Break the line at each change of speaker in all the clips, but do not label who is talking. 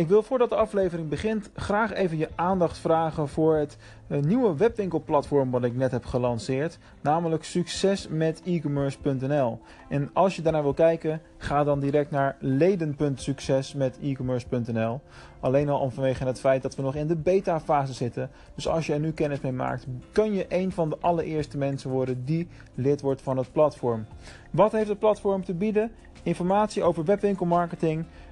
Ik wil voordat de aflevering begint graag even je aandacht vragen voor het eh, nieuwe webwinkelplatform wat ik net heb gelanceerd, namelijk succesmetecommerce.nl. En als je daarnaar wil kijken, ga dan direct naar leden.succesmetecommerce.nl. Alleen al om vanwege het feit dat we nog in de beta fase zitten. Dus als je er nu kennis mee maakt, kun je een van de allereerste mensen worden die lid wordt van het platform. Wat heeft het platform te bieden? Informatie over webwinkelmarketing,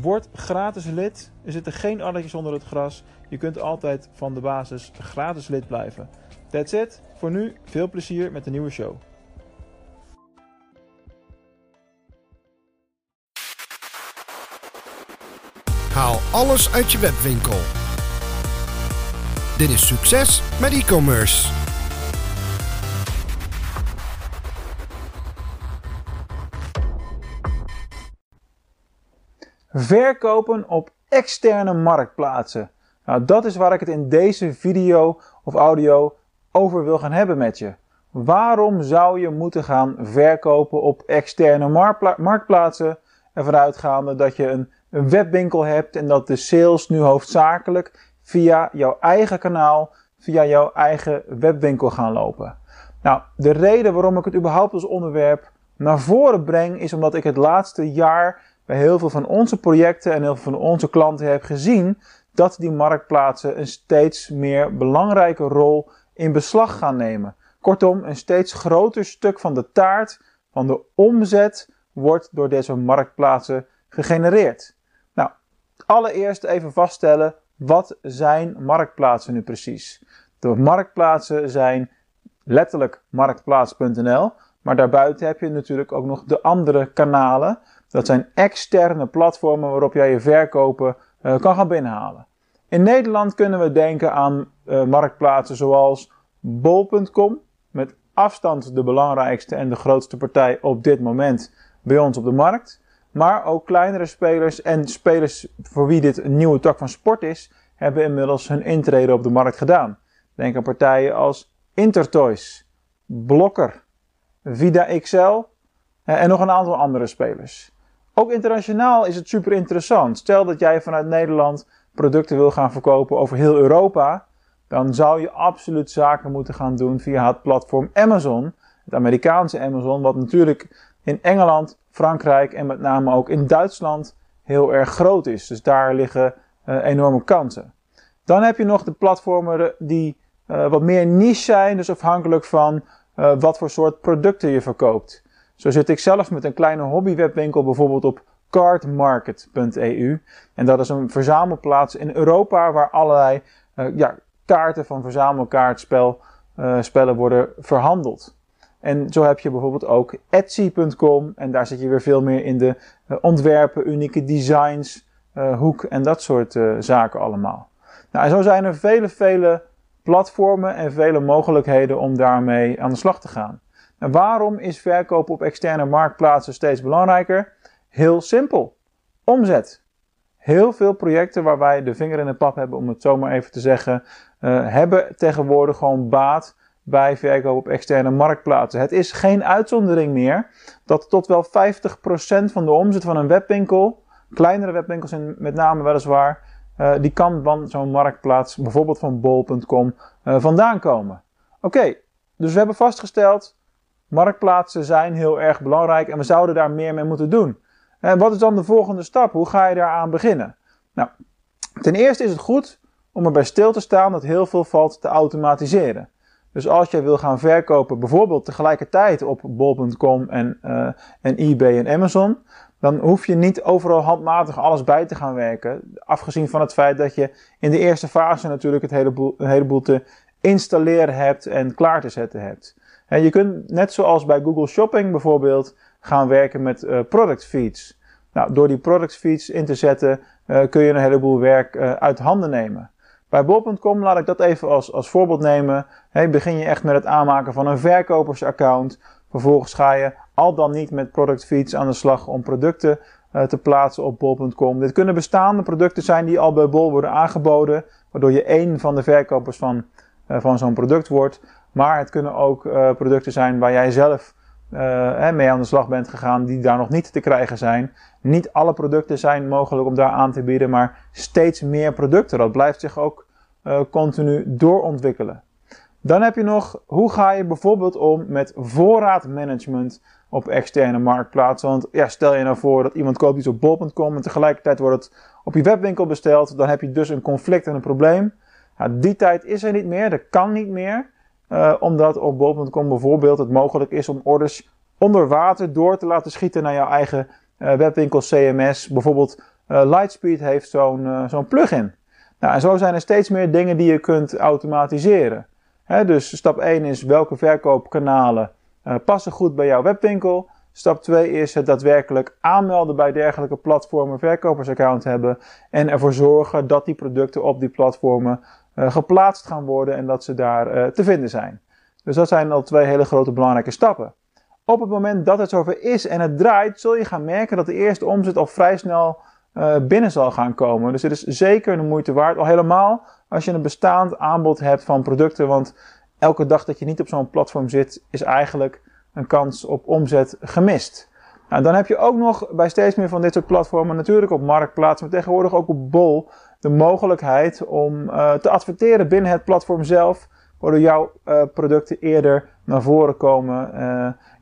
Word gratis lid. Er zitten geen addertjes onder het gras. Je kunt altijd van de basis gratis lid blijven. That's it. Voor nu veel plezier met de nieuwe show.
Haal alles uit je webwinkel. Dit is succes met e-commerce.
Verkopen op externe marktplaatsen. Nou, dat is waar ik het in deze video of audio over wil gaan hebben met je. Waarom zou je moeten gaan verkopen op externe marktplaatsen? Ervan uitgaande dat je een, een webwinkel hebt en dat de sales nu hoofdzakelijk via jouw eigen kanaal, via jouw eigen webwinkel gaan lopen. Nou, de reden waarom ik het überhaupt als onderwerp naar voren breng, is omdat ik het laatste jaar bij heel veel van onze projecten en heel veel van onze klanten heb gezien dat die marktplaatsen een steeds meer belangrijke rol in beslag gaan nemen. Kortom, een steeds groter stuk van de taart van de omzet wordt door deze marktplaatsen gegenereerd. Nou, allereerst even vaststellen, wat zijn marktplaatsen nu precies? De marktplaatsen zijn letterlijk marktplaats.nl, maar daarbuiten heb je natuurlijk ook nog de andere kanalen. Dat zijn externe platformen waarop jij je verkopen uh, kan gaan binnenhalen. In Nederland kunnen we denken aan uh, marktplaatsen zoals bol.com, met afstand de belangrijkste en de grootste partij op dit moment bij ons op de markt. Maar ook kleinere spelers en spelers voor wie dit een nieuwe tak van sport is, hebben inmiddels hun intrede op de markt gedaan. Denk aan partijen als Intertoys, Blokker, Vida XL eh, en nog een aantal andere spelers. Ook internationaal is het super interessant. Stel dat jij vanuit Nederland producten wil gaan verkopen over heel Europa, dan zou je absoluut zaken moeten gaan doen via het platform Amazon, het Amerikaanse Amazon, wat natuurlijk in Engeland, Frankrijk en met name ook in Duitsland heel erg groot is. Dus daar liggen uh, enorme kansen. Dan heb je nog de platformen die uh, wat meer niche zijn, dus afhankelijk van uh, wat voor soort producten je verkoopt. Zo zit ik zelf met een kleine hobbywebwinkel bijvoorbeeld op cardmarket.eu. En dat is een verzamelplaats in Europa waar allerlei uh, ja, kaarten van verzamelkaartspel uh, spellen worden verhandeld. En zo heb je bijvoorbeeld ook Etsy.com en daar zit je weer veel meer in de ontwerpen, unieke designs, hoek en dat soort zaken allemaal. Nou, en zo zijn er vele, vele platformen en vele mogelijkheden om daarmee aan de slag te gaan. En waarom is verkoop op externe marktplaatsen steeds belangrijker? Heel simpel. Omzet. Heel veel projecten waar wij de vinger in de pap hebben, om het zo maar even te zeggen, uh, hebben tegenwoordig gewoon baat bij verkoop op externe marktplaatsen. Het is geen uitzondering meer dat tot wel 50% van de omzet van een webwinkel, kleinere webwinkels in, met name weliswaar, uh, die kan van zo'n marktplaats, bijvoorbeeld van bol.com, uh, vandaan komen. Oké, dus we hebben vastgesteld, marktplaatsen zijn heel erg belangrijk en we zouden daar meer mee moeten doen. En wat is dan de volgende stap? Hoe ga je daaraan beginnen? Nou, ten eerste is het goed om erbij stil te staan dat heel veel valt te automatiseren. Dus als je wil gaan verkopen, bijvoorbeeld tegelijkertijd op bol.com en, en eBay en Amazon, dan hoef je niet overal handmatig alles bij te gaan werken. Afgezien van het feit dat je in de eerste fase natuurlijk het heleboel, een heleboel te installeren hebt en klaar te zetten hebt. En je kunt net zoals bij Google Shopping bijvoorbeeld gaan werken met uh, product feeds. Nou, door die product feeds in te zetten uh, kun je een heleboel werk uh, uit handen nemen. Bij bol.com laat ik dat even als, als voorbeeld nemen. Hey, begin je echt met het aanmaken van een verkopersaccount. Vervolgens ga je al dan niet met product feeds aan de slag om producten uh, te plaatsen op bol.com. Dit kunnen bestaande producten zijn die al bij bol worden aangeboden, waardoor je één van de verkopers van, uh, van zo'n product wordt. Maar het kunnen ook uh, producten zijn waar jij zelf mee aan de slag bent gegaan, die daar nog niet te krijgen zijn. Niet alle producten zijn mogelijk om daar aan te bieden, maar steeds meer producten. Dat blijft zich ook continu doorontwikkelen. Dan heb je nog, hoe ga je bijvoorbeeld om met voorraadmanagement op externe marktplaatsen? Want ja, stel je nou voor dat iemand koopt iets op bol.com en tegelijkertijd wordt het op je webwinkel besteld. Dan heb je dus een conflict en een probleem. Ja, die tijd is er niet meer, dat kan niet meer. Uh, omdat op bol.com bijvoorbeeld het mogelijk is om orders onder water door te laten schieten naar jouw eigen uh, webwinkel CMS. Bijvoorbeeld uh, Lightspeed heeft zo'n zo'n plugin. Nou, en zo zijn er steeds meer dingen die je kunt automatiseren dus stap 1 is welke verkoopkanalen uh, passen goed bij jouw webwinkel. Stap 2 is het daadwerkelijk aanmelden bij dergelijke platformen, verkopersaccount hebben en ervoor zorgen dat die producten op die platformen uh, geplaatst gaan worden en dat ze daar uh, te vinden zijn. Dus dat zijn al twee hele grote belangrijke stappen. Op het moment dat het zover is en het draait, zul je gaan merken dat de eerste omzet al vrij snel uh, binnen zal gaan komen. Dus het is zeker de moeite waard. Al helemaal als je een bestaand aanbod hebt van producten. Want elke dag dat je niet op zo'n platform zit, is eigenlijk een kans op omzet gemist. Nou, dan heb je ook nog bij steeds meer van dit soort platformen, natuurlijk op Marktplaats, maar tegenwoordig ook op Bol, de mogelijkheid om uh, te adverteren binnen het platform zelf, waardoor jouw uh, producten eerder naar voren komen.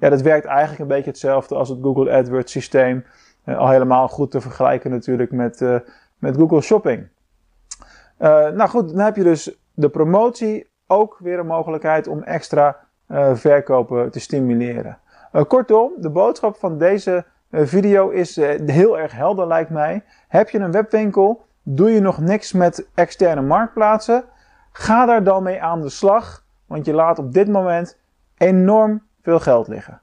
Ja, dat werkt eigenlijk een beetje hetzelfde als het Google AdWords systeem. Al helemaal goed te vergelijken natuurlijk met, met Google Shopping. Uh, nou goed, dan heb je dus de promotie ook weer een mogelijkheid om extra verkopen te stimuleren. Kortom, de boodschap van deze video is heel erg helder lijkt mij. Heb je een webwinkel? Doe je nog niks met externe marktplaatsen? Ga daar dan mee aan de slag, want je laat op dit moment enorm veel geld liggen.